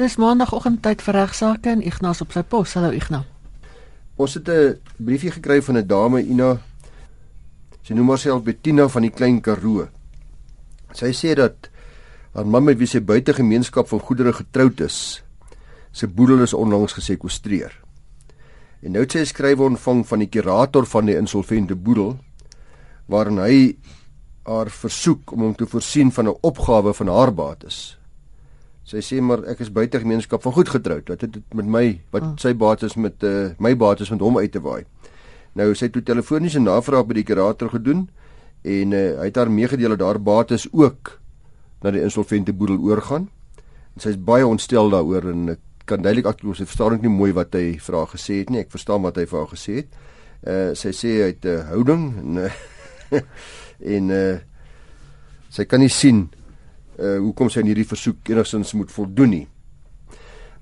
Dis maandagooggend tyd vir regsaake en Ignas op sy pos. Hallo Ignas. Ons het 'n briefie gekry van 'n dame Ina. Sy noem haarself Bettina van die Klein Karoo. Sy sê dat haar man met wie sy buite gemeenskap van goedere getroud is, sy boedel is onlangs gesekwestreer. En nou het sy 'n skrywe ontvang van die kurator van die insolvente boedel waarin hy haar versoek om hom te voorsien van 'n opgawe van haar bates. Sy sê maar ek is buite gemeenskap van goed getroud. Wat het dit met my wat oh. sy bates met uh, my bates met hom uit te waai. Nou sy het toe telefoniese navraag by die kurator gedoen en uh, hy het haar meegedeel dat haar bates ook na die insolvente boedel oorgaan. En sy is baie ontstel daaroor en ek kan duidelik aktueel sy verstaan nie mooi wat hy vir haar gesê het nie. Ek verstaan wat hy vir haar gesê het. Uh sy sê hy het 'n uh, houding en uh, en uh sy kan nie sien uh hoekom sy aan hierdie versoek enigstens moet voldoen nie.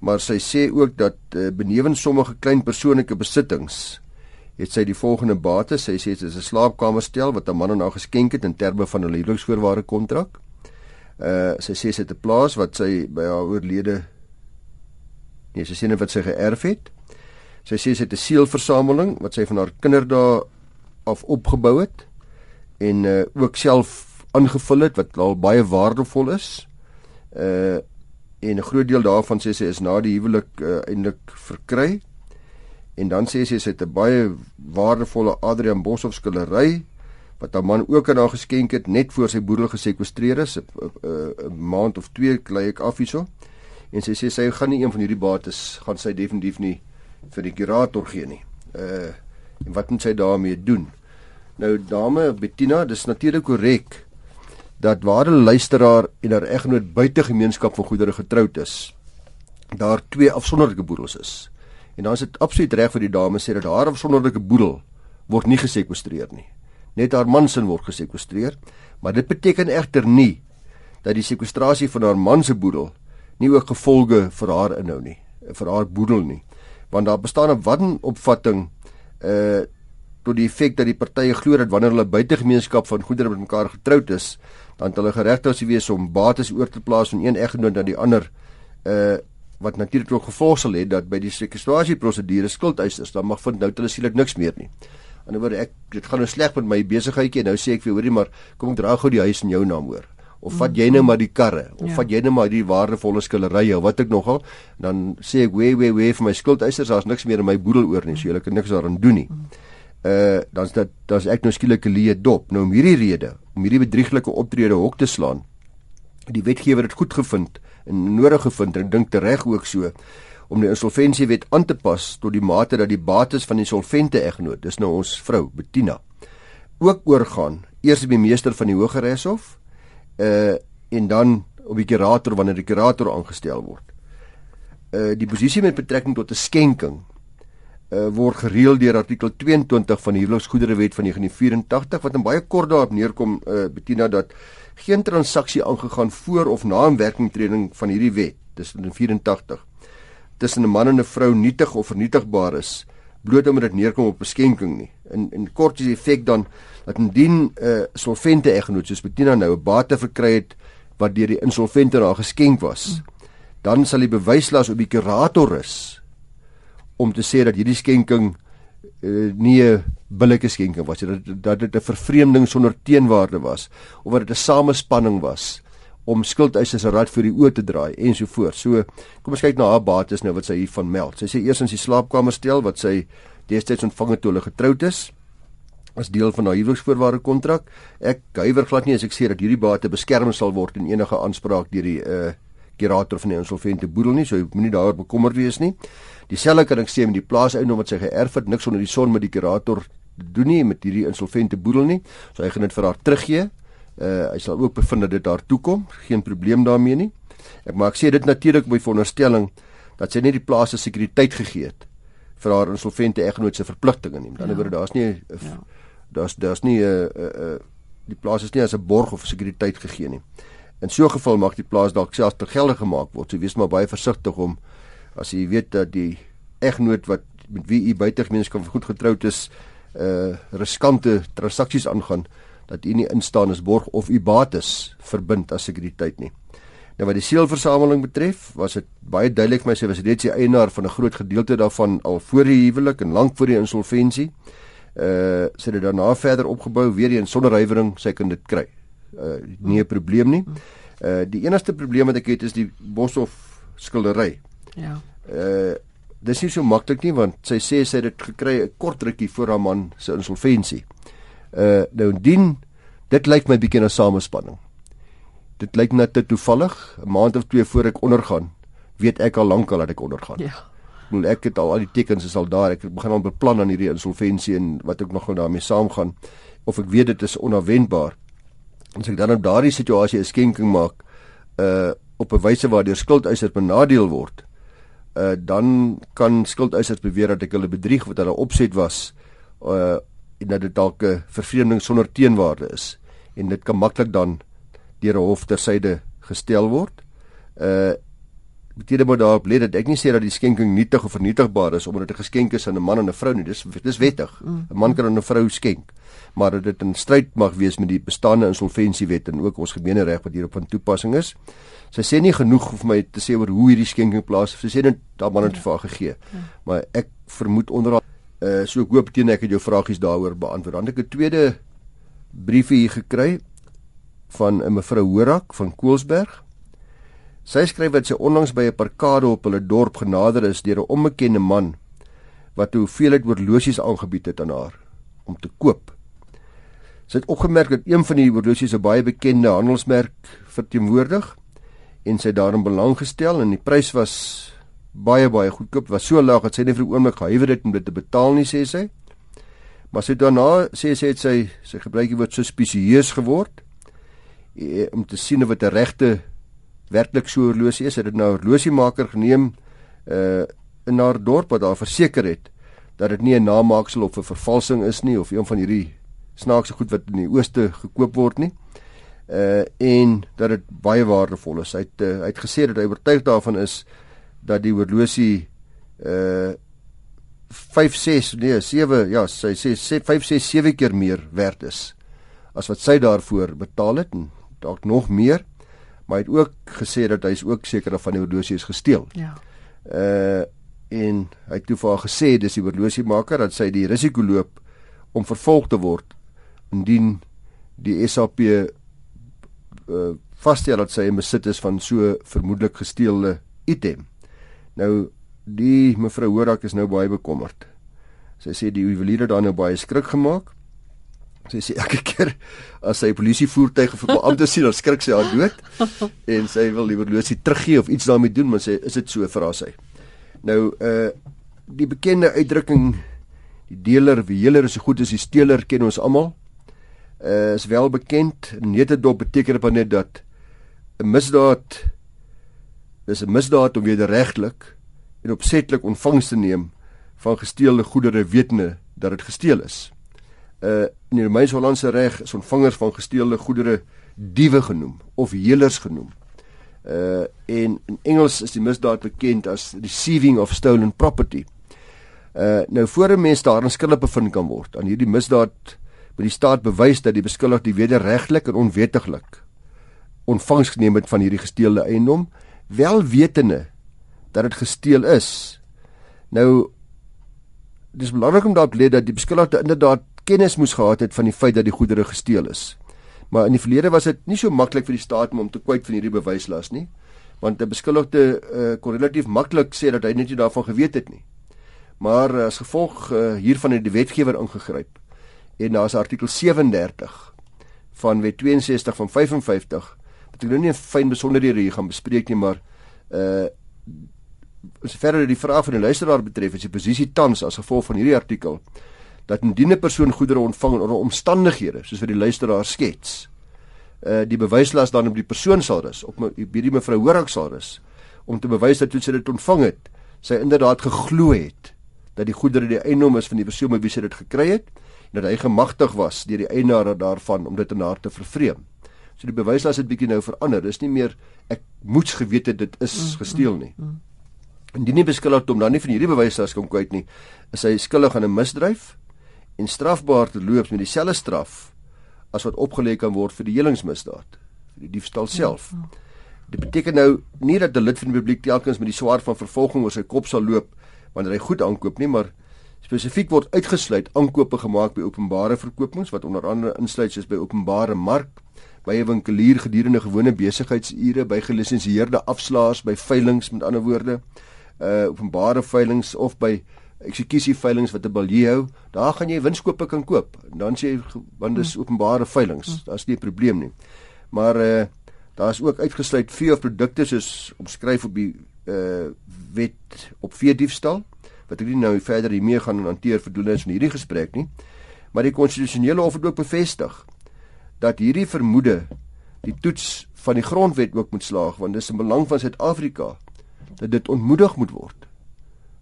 Maar sy sê ook dat uh, benewens sommige klein persoonlike besittings het sy die volgende bates. Sy sê dit is 'n slaapkamerstel wat 'n man aan haar geskenk het in terme van 'n huweliksvoorwaarde kontrak. Uh sy sê sy het 'n plaas wat sy by haar oorlede nee, sy sê net wat sy geërf het. Sy sê sy het 'n seelversameling wat sy van haar kinderdae af opgebou het en uh, ook self aangevul het wat al baie waardevol is. Uh en 'n groot deel daarvan sê sy is na die huwelik uh, eintlik verkry. En dan sê sy sy het 'n baie waardevolle Adrian Boshoff skildery wat haar man ook aan haar geskenk het net voor sy boedel gesekwestreer is 'n maand of twee klei ek af hierso. En sy sê sy gaan nie een van hierdie bates gaan sy definitief nie vir die kurator gee nie. Uh en wat moet sy daarmee doen? Nou dame Bettina, dis natuurlik korrek dat ware luisteraar en haar egnoot buite gemeenskap van goedere getroud is. Daar twee afsonderlike boedels is. En dan is dit absoluut reg vir die dame sê dat haar afsonderlike boedel word nie gesekwestreer nie. Net haar man se word gesekwestreer, maar dit beteken egter nie dat die sekwestrasie van haar man se boedel nie ook gevolge vir haar inhou nie, vir haar boedel nie. Want daar bestaan 'n wanopvatting uh tot die effek dat die partye glo dat wanneer hulle buitegemeenskap van goedere met mekaar getroud is, dan hulle geregtig is wees om bates oor te plaas van een eggenoot na die ander uh wat natuurlik ook gevolg sal hê dat by die sekwestrasie prosedure skuldeisers dan mag vind nou hulle sielik niks meer nie. Aan die ander word ek dit gaan nou sleg met my besigheidjie nou sê ek vir hoorie maar kom ek dra gou die huis in jou naam hoor of vat jy nou maar die karre of ja. vat jy nou maar die waardevolle skilderye of wat ek nogal dan sê ek wee wee wee vir my skuldeisers daar's niks meer in my boedel oor nie so julle kan niks daaraan doen nie. Mm uh dan's dit dan's ek nou skielik 'n leë dop. Nou om hierdie rede, om hierdie bedrieglike optrede hok te slaan, die wetgewer het goed gevind en nodig gevind en dink tereg ook so om die insolventiewet aan te pas tot die mate dat die bates van die solvente egnoot, dis nou ons vrou Bettina, ook oorgaan eers by meester van die Hooggeregshof uh en dan op die kurator wanneer die kurator aangestel word. Uh die posisie met betrekking tot 'n skenking uh, word gereël deur artikel 22 van die huweliksgoederewet van 1984 wat in baie kort daarop neerkom uh, Bettina dat geen transaksie aangegaan voor of na inwerkingtreding van hierdie wet dis in 84 tussen 'n man en 'n vrou nietig of vernietigbaar is bloot omdat dit neerkom op 'n skenking nie. In in kort is die effek dan dat indien 'n uh, solvente eggenoot soos Bettina nou 'n bate verkry het wat deur die insolvente haar geskenk was dan sal die bewyslas op die kurator is om te sê dat hierdie skenking uh, nie 'n billike skenking was dat dat dit 'n vervreemding sonder teenwaarde was of dat dit 'n samespanning was om skuldeisers se rad vir die oë te draai en so voort. So kom ons kyk na haar bates nou wat sy hiervan meld. Sy sê eers in die slaapkamer stel wat sy destyds ontvang het toe hulle getroud is as deel van haar huweliksvoorwaarde kontrak. Ek huiwer glad nie as ek sê dat hierdie bate beskerm sal word in enige aanspraak deur die uh kurator van die insolvente boedel nie, so jy moenie daaroor bekommerd wees nie. Dieselfde kan ek sê met die plaaseiendom wat sy geërf het, niks onder die son met die kurator doen nie met hierdie insolvente boedel nie. So hy gaan dit vir haar teruggee. Uh hy sal ook bevind dat dit daar toe kom, geen probleem daarmee nie. Ek maak sê dit natuurlik by veronderstelling dat sy net die plaas se sekuriteit gegee het vir haar insolvente eggenoot se verpligtinge nie. Met ander ja. woorde, daar's nie ja. daar's daar's nie 'n uh, uh, uh, die plaas is nie as 'n borg of sekuriteit gegee nie. In so 'n geval mag die plaas dalk selfs te gelde gemaak word. So wees maar baie versigtig om as jy weet dat die egnoot wat met wie u buitegemeenskap goed getroud is, uh riskante transaksies aangaan dat u nie instaan as borg of u bates verbind as sekuriteit nie. Nou wat die seelversameling betref, was dit baie duidelik vir my sy was reeds die eienaar van 'n groot gedeelte daarvan al voor die huwelik en lank voor die insolventie. Uh sy het daarna verder opgebou weer eens sonder huiwering sy kan dit kry. Uh nie 'n probleem nie. Uh die enigste probleem wat ek het is die Boshoff skildery. Ja. Uh dis nie so maklik nie want sy sê sy het dit gekry 'n kort rukkie voor haar man se insolventie. Uh nou indien dit lyk my bietjie na samespanning. Dit lyk net te toevallig, 'n maand of twee voor ek ondergaan, weet ek al lank al dat ek ondergaan. Ja. Ek bedoel ek het al al die tekens is al daar. Ek begin al beplan aan hierdie insolventie en wat ook nog daarmee saamgaan of ek weet dit is onverwendbaar. As ek dan op daardie situasie 'n skenking maak uh op 'n wyse waardeur skuldeisers benadeel word, uh dan kan skuldeisers beweer dat ek hulle bedrieg wat hulle opset was uh en dat dit dalk 'n vervreemding sonder teenwaarde is en dit kan maklik dan deur 'n hof tersyde gestel word. Uh beteken maar daarop let dat ek nie sê dat die skenking nietig of vernietigbaar is omdat dit 'n geskenk is aan 'n man en 'n vrou nie. Dis dis wettig. 'n Man kan aan 'n vrou skenk, maar dat dit in stryd mag wees met die bestaande insolventiewet en ook ons gemeenereg wat hierop van toepassing is. Sy sê nie genoeg vir my te sê oor hoe hierdie skenking plaasvind. Sy sê net daar man het vir haar gegee. Maar ek vermoed onder uh so ek hoop teen ek het jou vragies daaroor beantwoord. Dan het ek 'n tweede briefie hier gekry van 'n mevrou Horak van Koelsberg. Sy skryf dat sy onlangs by 'n parkade op hulle dorp genader is deur 'n onbekende man wat 'n hoeveelheid horlosies aangebied het aan haar om te koop. Sy het opgemerk dat een van die horlosies 'n baie bekende handelsmerk verteenwoordig en sy daarin belang gestel en die prys was baie baie goedkoop, was so laag dat sy nie vir 'n oomblik gehuiwer het om dit te betaal nie, sê sy. Maar sy daarna sê sy het sy sy gebruik die woord so spesieus geword eh, om te sien of dit 'n regte werklik so horlosie is. Het dit nou 'n horlosiemaker geneem uh in haar dorp wat daar verseker het dat dit nie 'n namaaksel of 'n vervalsing is nie of een van hierdie snaakse goed wat in die ooste gekoop word nie. Uh en dat dit baie waardevol is. Hy het uh, hy het gesê dat hy oortuig daarvan is dat die horlosie uh 5 6 nee 7 ja sy sê 5 6 7 keer meer werd is as wat sy daarvoor betaal het en dalk nog meer maar hy het ook gesê dat hy is ook seker van die horlosie is gesteel. Ja. Uh en hy het toe vir haar gesê dis die horlosiemaker dat sy die risiko loop om vervolg te word indien die SAP uh vasstel dat sy in besit is van so vermoedelik gesteelde item. Nou die mevrou Horak is nou baie bekommerd. Sy sê die juwelier het daar nou baie skrik gemaak Sy sê elke keer as sy polisievoertuig of beampte sien, dan skrik sy haar dood en sy wil die horlosie teruggee of iets daarmee doen, maar sy is dit so vir haar sy. Nou uh die bekende uitdrukking die deler wie heeler is so goed as die steeler ken ons almal. Uh is wel bekend. Netedop beteken dit net dat 'n misdaad dis 'n misdaad om wederregtelik en opsetlik ontvangs te neem van gesteelde goedere wetende dat dit gesteel is uh in die Romeinse Hollandse reg is ontvangers van gesteelde goedere diewe genoem of heelers genoem. Uh en in Engels is die misdaad bekend as receiving of stolen property. Uh nou voor 'n mens daarin skuldig bevind kan word aan hierdie misdaad moet die staat bewys dat die beskuldigde wederregtelik en onwettiglik ontvangs geneem het van hierdie gesteelde eiendom, wel wetende dat dit gesteel is. Nou dis belangrik om daarop te let dat die beskuldigde inderdaad kennis moes gehad het van die feit dat die goedere gesteel is. Maar in die verlede was dit nie so maklik vir die staat om te kwyt van hierdie bewyslas nie, want 'n beskuldigde uh, kon relatief maklik sê dat hy net nie daarvan geweet het nie. Maar uh, as gevolg uh, hiervan het die wetgewer ingegryp en daar's artikel 37 van wet 62 van 55 wat ek nou nie fyn besonderhede hier gaan bespreek nie, maar uh as verder die vraag van die luisteraar betref, is die posisie tans as gevolg van hierdie artikel dat indien 'n persoon goedere ontvang onder omstandighede soos wat die luisteraar skets, uh die bewyslas dan op die persoon sal rus, op hierdie mevrou Horak sal rus om te bewys dat toe sy dit ontvang het, sy inderdaad geglo het dat die goedere die eiendom is van die persoon wie sy dit gekry het en dat hy gemagtig was deur die eienaar daarvan om dit in haar te vervreem. So die bewyslas het bietjie nou verander. Dis nie meer ek moets geweet het dit is mm, gesteel nie. Mm, mm. Indien nie beskuldig om dan nie van hierdie bewyslas kom kwyt nie, is hy skuldig aan 'n misdryf en strafbaar te loop met dieselfde straf as wat opgelê kan word vir die helingsmisdaad, vir die diefstal self. Ja. Dit beteken nou nie dat 'n lid van die publiek telkens met die swaard van vervolging oor sy kop sal loop wanneer hy goed aankoop nie, maar spesifiek word uitgesluit aankope gemaak by openbare verkopings wat onder andere insluit soos by openbare mark, by 'n winkelier gedurende gewone besigheidsure, by gelisensieerde afslaers, by veilinge met ander woorde, uh openbare veilinge of by eksekusie veilinge wat 'n balje hou, daar gaan jy winskoope kan koop. Dan sê jy want dis hmm. openbare veilinge, hmm. daar's nie 'n probleem nie. Maar uh daar is ook uitgesluit vee of produkte soos omskryf op die uh wet op vee diefstal wat ek nie nou verder hiermee gaan hanteer vir doeleindes van hierdie gesprek nie. Maar die konstitusionele hof het ook bevestig dat hierdie vermoede die toets van die grondwet ook moet slaag want dis in belang van Suid-Afrika dat dit ontmoedig moet word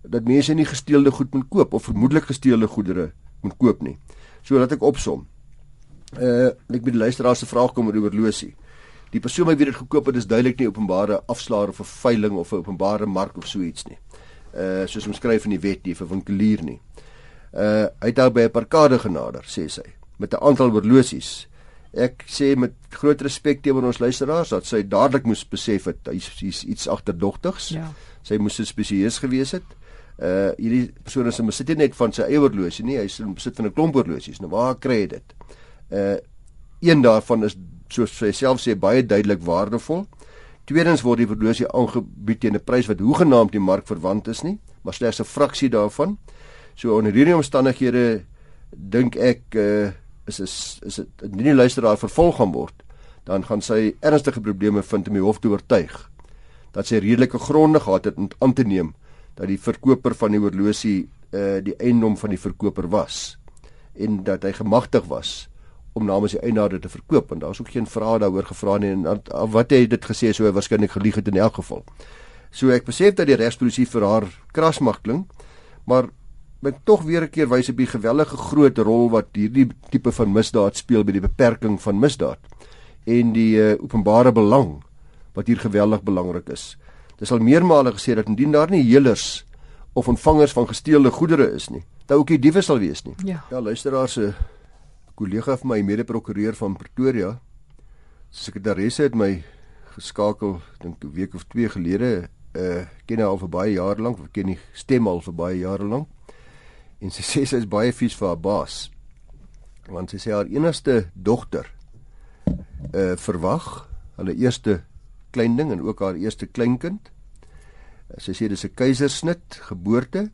dat mense nie gesteelde goed moet koop of vermoedelik gesteelde goedere moet koop nie. So laat ek opsom. Uh ek by die luisteraar se vraag kom oor horlosie. Die persoon wat dit gekoop het is duidelik nie openbare afslaer of 'n veiling of 'n openbare mark of so iets nie. Uh soos omskryf in die wet nie vir winkelier nie. Uh hy het daar by 'n parkade genader, sê sy, met 'n aantal horlosies. Ek sê met groot respek teenoor ons luisteraars dat sy dadelik moes besef het hy's iets agterdogtigs. Ja. Sy moes spesieus gewees het. Uh hierdie persoon is in besit net van sy eie horlosie nie, hy's in besit van 'n klomp horlosies. Nou waar kry hy dit? Uh een daarvan is soos sy self sê baie duidelik waardevol. Tweedens word die horlosie aangebied teen 'n prys wat hoegenaamd die mark verwant is nie, maar slegs 'n fraksie daarvan. So onder hierdie omstandighede dink ek uh is is is dit nie die luisteraar vervolg gaan word dan gaan sy ernstige probleme vind om die hof te oortuig dat sy redelike gronde gehad het om aan te neem dat die verkoper van die horlosie uh die eiendom van die verkoper was en dat hy gemagtig was om namens die eienaar dit te verkoop en daar's ook geen vrae daaroor gevra nie en wat het hy dit gesê so hy waarskynlik gelieg het in elk geval. So ek besef dat die regspolisie vir haar kras mag klink, maar ek tog weer 'n keer wys op die gewellige groot rol wat hierdie tipe van misdaad speel by die beperking van misdaad en die uh, openbare belang wat hier geweldig belangrik is. Dis al meermale gesê dat indien daar nie helers of ontvangers van gesteelde goedere is nie, dan ook nie diewe sal wees nie. Ja, ja luisteraar se kollega van my mede-prokureur van Pretoria, sekretaresse het my geskakel dink 'n week of 2 gelede, uh ken haar al vir baie jare lank, ken die stem al vir baie jare lank. En sy sê sy is baie vies vir haar baas. Want sy sê haar enigste dogter uh verwag hulle eerste klein ding en ook haar eerste kleinkind. Sy sê dis 'n keisersnit geboorte.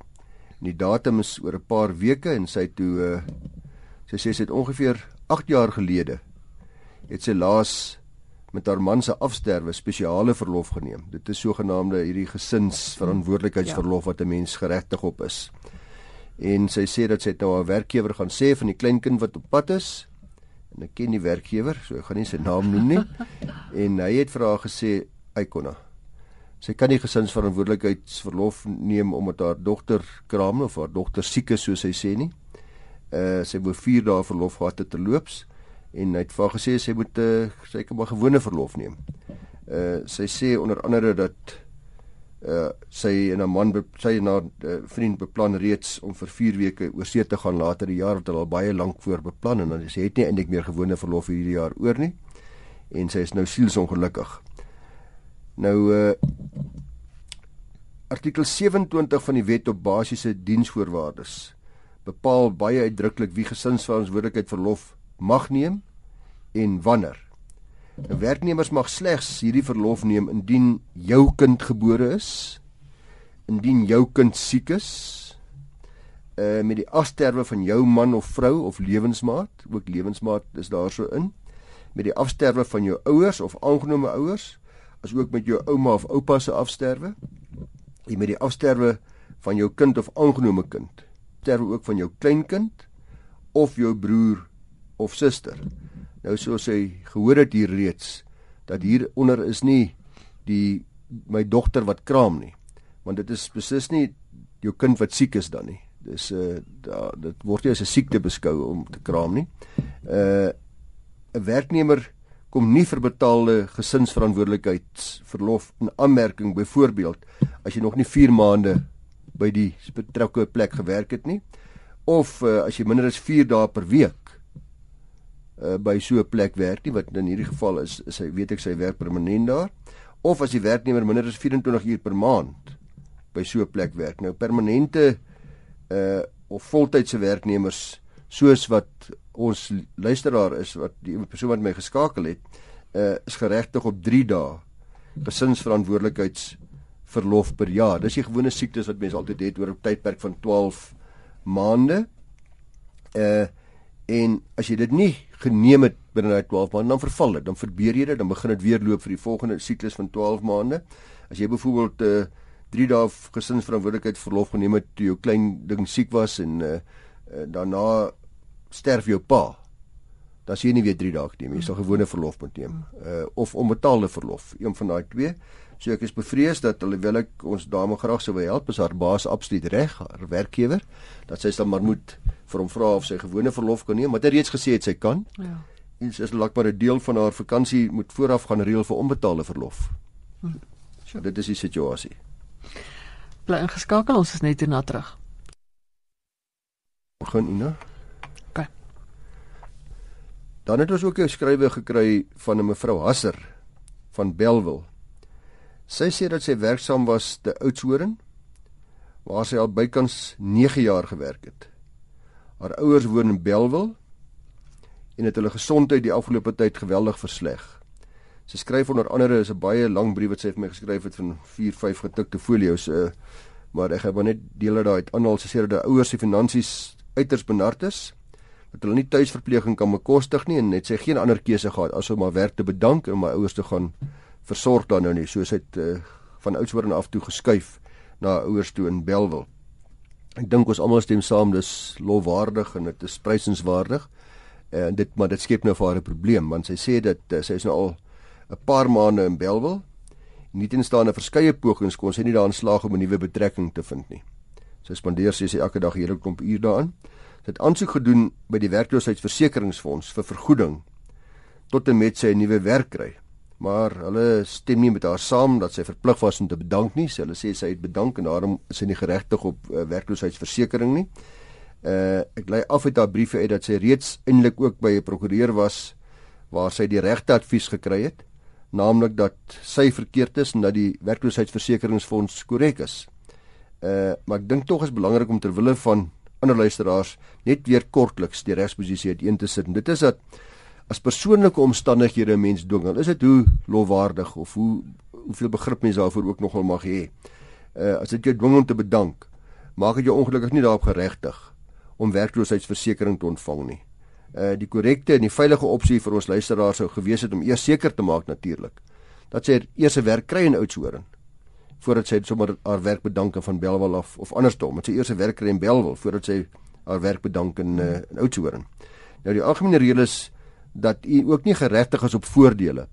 En die datum is oor 'n paar weke en sy toe uh, sy sê sy het ongeveer 8 jaar gelede het sy laas met haar man se afsterwe spesiale verlof geneem. Dit is sogenaamde hierdie gesinsverantwoordelikheidsverlof wat 'n mens geregtig op is. En sy sê dat sy nou haar werkgewer gaan sê van die kleinkind wat op pad is en ek ken die werkgewer, so ek gaan nie sy naam noem nie. en hy het vir haar gesê, "Eikonna, sy kan nie gesinsverantwoordelikheidsverlof neem omdat haar dogter kraam of haar dogter siek is soos hy sê nie. Uh sy wou 4 dae verlof gehad het te loops en hy het vir haar gesê sy moet uh, sy kan maar gewone verlof neem. Uh sy sê onder andere dat uh sy en 'n man sy en haar uh, vriend beplan reeds om vir 4 weke oor see te gaan later die jaar wat hulle al baie lank voor beplan en dan sê het nie eintlik meer gewone verlof hierdie jaar oor nie en sy is nou sielsongelukkig. Nou uh artikel 27 van die wet op basiese diensvoorwaardes bepaal baie uitdruklik wie gesinsverantwoordelikheid verlof mag neem en wanneer. 'n Werknemers mag slegs hierdie verlof neem indien jou kind gebore is, indien jou kind siek is, uh met die afsterwe van jou man of vrou of lewensmaat, ook lewensmaat is daarso in, met die afsterwe van jou ouers of aangenome ouers, as ook met jou ouma of oupa se afsterwe, en met die afsterwe van jou kind of aangenome kind, sterwe ook van jou kleinkind of jou broer of suster. Nou soos hy gehoor het hier reeds dat hier onder is nie die my dogter wat kraam nie. Want dit is beslis nie jou kind wat siek is dan nie. Dis uh da, dit word nie as 'n siekte beskou om te kraam nie. Uh 'n werknemer kom nie vir betaalde gesinsverantwoordelikheidsverlof in aanmerking byvoorbeeld as jy nog nie 4 maande by die betrokke plek gewerk het nie of uh, as jy minder as 4 dae per week uh, by so 'n plek werk nie wat in hierdie geval is hy weet ek sy werk permanent daar of as die werknemer minder as 24 uur per maand by so 'n plek werk. Nou permanente uh of voltydse werknemers soos wat ons luisteraar is wat die persoon wat my geskakel het, uh is geregtig op 3 dae gesinsverantwoordelikheids verlof per jaar. Dis die gewone siektes wat mense altyd het oor 'n tydperk van 12 maande. Uh en as jy dit nie geneem het binne daai 12 maande dan verval dit, dan verbeur jy dit, dan begin dit weer loop vir die volgende siklus van 12 maande. As jy byvoorbeeld uh 3 dae gesinsverantwoordelikheid verlof geneem het toe jou klein ding siek was en uh, uh daarna sterf jou pa. Dan sien jy nie weer 3 dae nie. Jy sal gewone verlof moet neem. Uh of onbetaalde verlof, een van daai twee. So ek is bevrees dat alhoewel ek ons dame graag sou wil help, is haar baas absoluut reg, haar werkgewer, dat sy dan maar moet vir hom vra of sy gewone verlof kan neem, maar hy reeds gesê het sy kan. Ja. En sy is lakbaar 'n deel van haar vakansie moet vooraf gaan reël vir onbetaalde verlof. Hm. So dit is die situasie. Bly ingeskakel, ons is net hier na terug. Begin Ina. OK. Dan het ons ook 'n skrywe gekry van 'n mevrou Hasser van Belwel. Sy sê dat sy werksaam was te Oudtshoorn waar sy al bykans 9 jaar gewerk het. Haar ouers woon in Belwel en het hulle gesondheid die afgelope tyd geweldig versleg. Sy skryf onder andere is 'n baie lang brief wat sy vir my geskryf het van 4, 5 getikte folio's, uh, maar ek gaan maar net deel uit daai aanhaal. Sy sê dat haar ouers se finansies uiters benard is, dat hulle nie tuisverpleging kan bekostig nie en net sy geen ander keuse gehad as om maar werk te bedank en my ouers te gaan versorg dan nou nie soos hy het uh, van Oudtshoorn af toe geskuif na ouers toe in Belwel. Ek dink ons almal stem saam dis lofwaardig en dit is prysenswaardig. En dit maar dit skep nou vir haar 'n probleem want sy sê dat uh, sy is nou al 'n paar maande in Belwel. Nie tenstaan verskeie pogings kon sy nie daarin slaag om 'n nuwe betrekking te vind nie. Sy spandeer sy, sy elke dag 'n hele klomp uur daaraan. Sy het aansoek gedoen by die werkloosheidsversekeringsfonds vir vergoeding tot en met sy 'n nuwe werk kry maar hulle stem nie met haar saam dat sy verplig was om te bedank nie. Sy hulle sê sy het bedank en daarom is sy nie geregtig op uh, werkloosheidsversekering nie. Uh ek lei af uit haar briewe uit dat sy reeds eintlik ook by 'n prokureur was waar sy die regte advies gekry het, naamlik dat sy verkeerd is en dat die werkloosheidsversekeringsfonds korrek is. Uh maar ek dink tog is belangrik om ter wille van ander luisteraars net weer kortliks die regsposisie uiteen te sit. En dit is dat as persoonlike omstandighede 'n mens dwing, dan is dit hoe lofwaardig of hoe hoeveel begrip mense daarvoor ook nogal mag hê. Uh as dit jou dwing om te bedank, maak dit jou ongelukkig nie daarop geregtig om werkloosheidsversekering te ontvang nie. Uh die korrekte en die veilige opsie vir ons luisteraars sou gewees het om eers seker te maak natuurlik dat sy eers 'n werk kry in Oudtshoorn voordat sy sommer haar werk bedank van Belwel af of andersom, met sy eers 'n werk kry in Belwel voordat sy haar werk bedank in uh, in Oudtshoorn. Nou die algemene reël is dat u ook nie geregtig is op voordele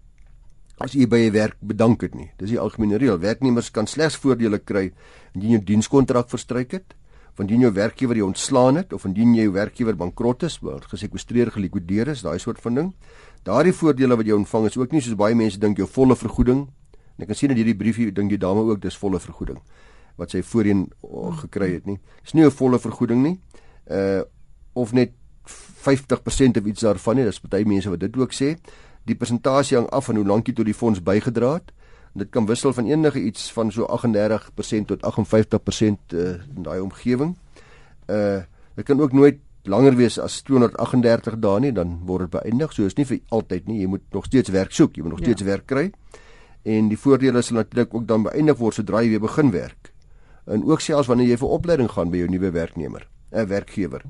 as u by 'n werk bedank het nie. Dis die algemene reël. Werknemers kan slegs voordele kry indien jou dienskontrak verstryk het, of indien jou werkgewer jou ontslaan het of indien jou werkgewer bankrot is, word gesekwestreer, gelikwideer is, daai soort van ding. Daardie voordele wat jy ontvang is ook nie soos baie mense dink jou volle vergoeding. En ek kan sien in hierdie briefie dink die dame ook dis volle vergoeding wat sy voorheen gekry het nie. Dis nie 'n volle vergoeding nie. Uh of net 50% of iets daarvan nie. Dis baie mense wat dit ook sê. Die persentasie hang af van hoe lank jy tot die fonds bygedra het. Dit kan wissel van enige iets van so 38% tot 58% uh, in daai omgewing. Uh dit kan ook nooit langer wees as 238 dae nie, dan word dit beëindig. So is nie vir altyd nie. Jy moet nog steeds werk soek, jy moet nog steeds ja. werk kry. En die voordele sal natuurlik ook dan beëindig word sodra jy weer begin werk. En ook selfs wanneer jy vir opleiding gaan by jou nuwe werknemer, 'n werkgewer.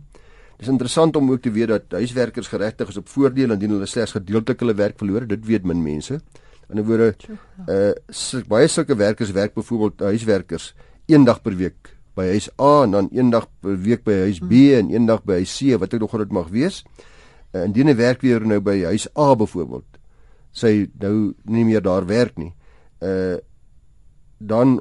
Dis interessant om ook te weet dat huiswerkers geregtig is op voordeel indien hulle slegs gedeeltelik hulle werk verloor. Dit weet min mense. In 'n woorde, uh baie sulke werkers werk byvoorbeeld huiswerkers een dag per week by huis A en dan een dag per week by huis B hmm. en een dag by huis C, wat ek nog dit mag wees. Uh, indien 'n werkweer nou by huis A byvoorbeeld sy nou nie meer daar werk nie. Uh dan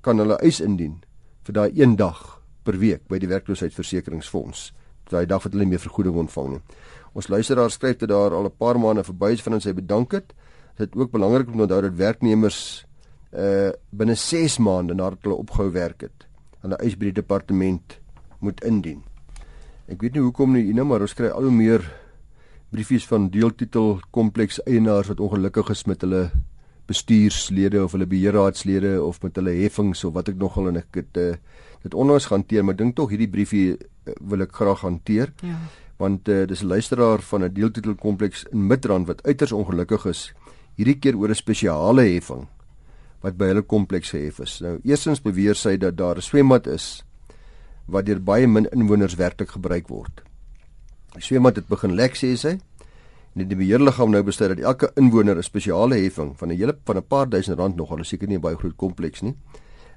kan hulle eis indien vir daai een dag per week by die werkloosheidsversekeringsfonds daai dag het hulle nie meer vergoeding ontvang nie. Ons luisteraar skryf dat daar al 'n paar maande verby is van en sy bedank het. Dit is ook belangrik om te onthou dat werknemers uh binne 6 maande nadat hulle opgehou werk het, hulle eis by die departement moet indien. Ek weet nie hoekom nie, Ina, maar ons kry al hoe meer briefies van deeltitel kompleks eienaars wat ongelukkig is met hulle bestuurslede of hulle beheerraadslede of met hulle heffings of wat ek nogal en ek het uh, dit onlangs hanteer, maar dink tog hierdie briefie uh, wil ek graag hanteer. Ja. Want uh, dis 'n luisteraar van 'n deeltitelkompleks in Midrand wat uiters ongelukkig is hierdie keer oor 'n spesiale heffing wat by hulle kompleks gehef is. Nou eersins beweer sy dat daar 'n swembad is wat deur baie min inwoners werklik gebruik word. Die swembad het begin lek sê sy en die beheerliggaam nou besluit dat elke inwoner 'n spesiale heffing van 'n hele van 'n paar duisend rand nog al seker nie 'n baie groot kompleks nie.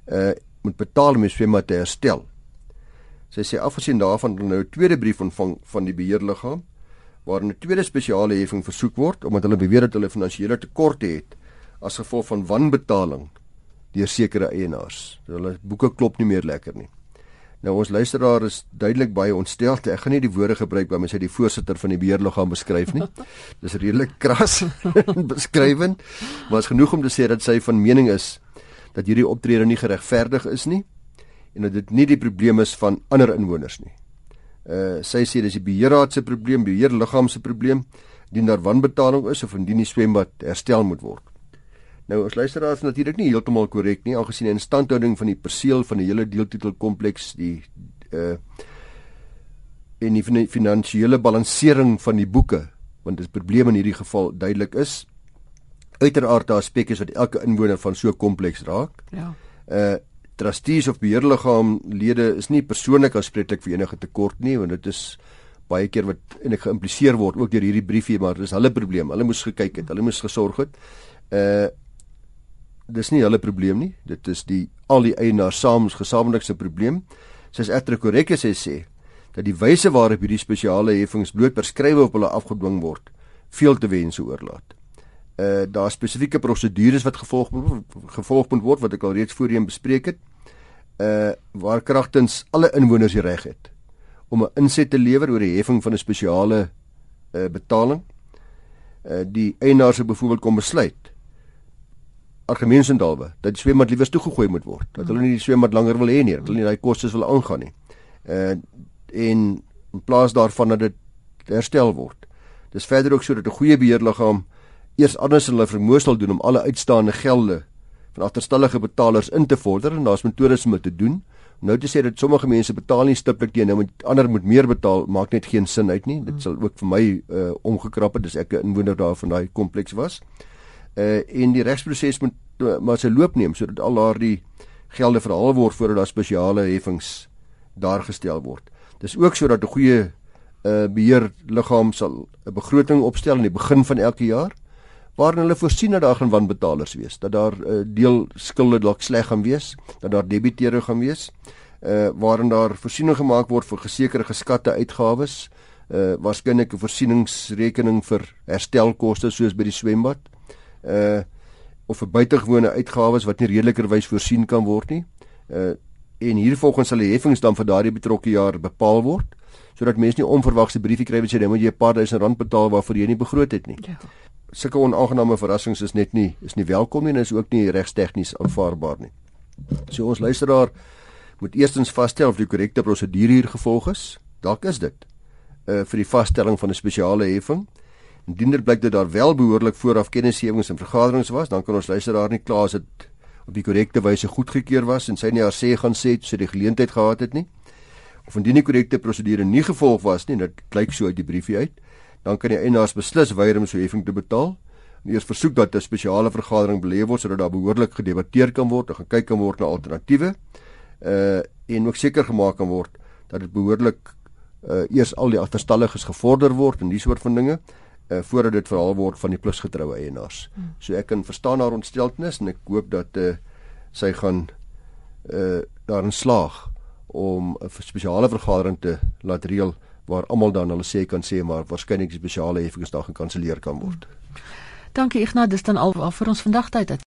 Uh moet betaal om die swembad te herstel. Sy sê afgesien daarvan het nou 'n tweede brief ontvang van die beheerliggaam waarin 'n tweede spesiale heffing versoek word omdat hulle beweer dat hulle finansiële tekorte het as gevolg van wanbetaling deur sekere eienaars. Hulle boeke klop nie meer lekker nie. Nou ons luisteraar is duidelik baie ontstel. Ek gaan nie die woorde gebruik mens uit die voorsitter van die beheerliggaam beskryf nie. Dis redelik kras beskrywend, maar is genoeg om te sê dat sy van mening is dat hierdie optrede nie geregverdig is nie en dat dit nie die probleem is van ander inwoners nie. Uh sy sê dis die beheerraad se probleem, beheerliggaam se probleem, dien daar wanbetaling is of indien die swembad herstel moet word. Nou ons luisteraars is natuurlik nie heeltemal korrek nie aangesien die instandhouding van die perseel van die hele deeltitelkompleks die uh en die finansiële balansering van die boeke want dit is probleme in hierdie geval duidelik is uiteraard daar aspekte wat elke inwoner van so 'n kompleks raak. Ja. Uh trustees of beheerliggaamlede is nie persoonlik aanspreeklik vir enige tekort nie want dit is baie keer wat en ek geïmpliseer word ook deur hierdie briefie maar dis hulle probleem. Hulle moes gekyk het, hulle moes gesorg het. Uh dis nie hulle probleem nie. Dit is die al die eienaars saam gesamentlik se probleem. Egter korrek as sy sê dat die wyse waarop hierdie spesiale heffings bloot beskrywe op hulle afgedwing word, veel te wense oorlaat. Uh daar spesifieke prosedures wat gevolg moet gevolg moet word wat ek al reeds voorheen bespreek het. Uh waar kragtens alle inwoners die reg het om 'n inset te lewer oor die heffing van 'n spesiale uh betaling. Uh die eienaars se byvoorbeeld kom besluit argumentsendalwe dat die swembad liewer toegegooi moet word. Dat hulle nie die swembad langer wil hê nie, dat hulle nie daai kostes wil aangaan nie. Uh en in plaas daarvan dat dit herstel word. Dis verder ook sodat 'n goeie beheerliggaam eers anders hulle vermoë sal doen om alle uitstaande gelde van agterstallige betalers in te vorder en daar's metodes om dit te doen. Nou te sê dat sommige mense betaal nie stiptelik teen nou met ander moet meer betaal maak net geen sin uit nie. Dit sal ook vir my uh omgekrap het as ek 'n inwoner daar van daai kompleks was uh en die regsproses moet maar sy loop neem sodat al daardie gelde verhaal word voordat daar spesiale heffings daar gestel word. Dis ook sodat 'n goeie uh beheerliggaam sal 'n begroting opstel aan die begin van elke jaar waarin hulle voorsien dat daar gaan wanbetalers wees, dat daar uh, deel skulde dalk sleg gaan wees, dat daar debiteure gaan wees, uh waarin daar voorsiening gemaak word vir gesekerde geskatte uitgawes, uh waarskynlik 'n voorsieningsrekening vir herstelkoste soos by die swembad uh of vir buitengewone uitgawes wat nie redelikerwys voorsien kan word nie. Uh en hiervolgens sal die heffings dan vir daardie betrokke jaar bepaal word sodat mense nie onverwagse briefie kry wat sê dan moet jy 'n paar duisend rand betaal waarvoor jy nie begroot het nie. Ja. Sulke onaangename verrassings is net nie is nie welkom nie en is ook nie regstegnies aanvaarbaar nie. So ons luisteraar moet eerstens vasstel of die korrekte prosedure hier gevolg is. Dalk is dit uh vir die vaststelling van 'n spesiale heffing. Indien dit blyk dat daar wel behoorlik vooraf kennisgewings en vergaderings was, dan kan ons luister daar nie klaar as dit op die korrekte wyse goedgekeur was en sy nie haar sê gaan sê sy die geleentheid gehad het nie. Of indien die korrekte prosedure nie gevolg was nie, dit blyk so uit die briefie uit, dan kan die eienaars beslis weier om so heffing te betaal. En eers versoek dat 'n spesiale vergadering belê word sodat daar behoorlik gedebatteer kan word en gekyk kan word na alternatiewe. Uh en ook seker gemaak kan word dat dit behoorlik uh eers al die agterstalliges gevorder word en die soort van dinge uh, voordat dit verhaal word van die plusgetroue eienaars. Hmm. So ek kan verstaan haar ontsteltenis en ek hoop dat uh, sy gaan uh, daarin slaag om 'n spesiale vergadering te laat reël waar almal dan hulle sê kan sê maar waarskynlik spesiale heffings daar gekanselleer kan word. Dankie Ignas, dis dan al vir ons vandag tyd.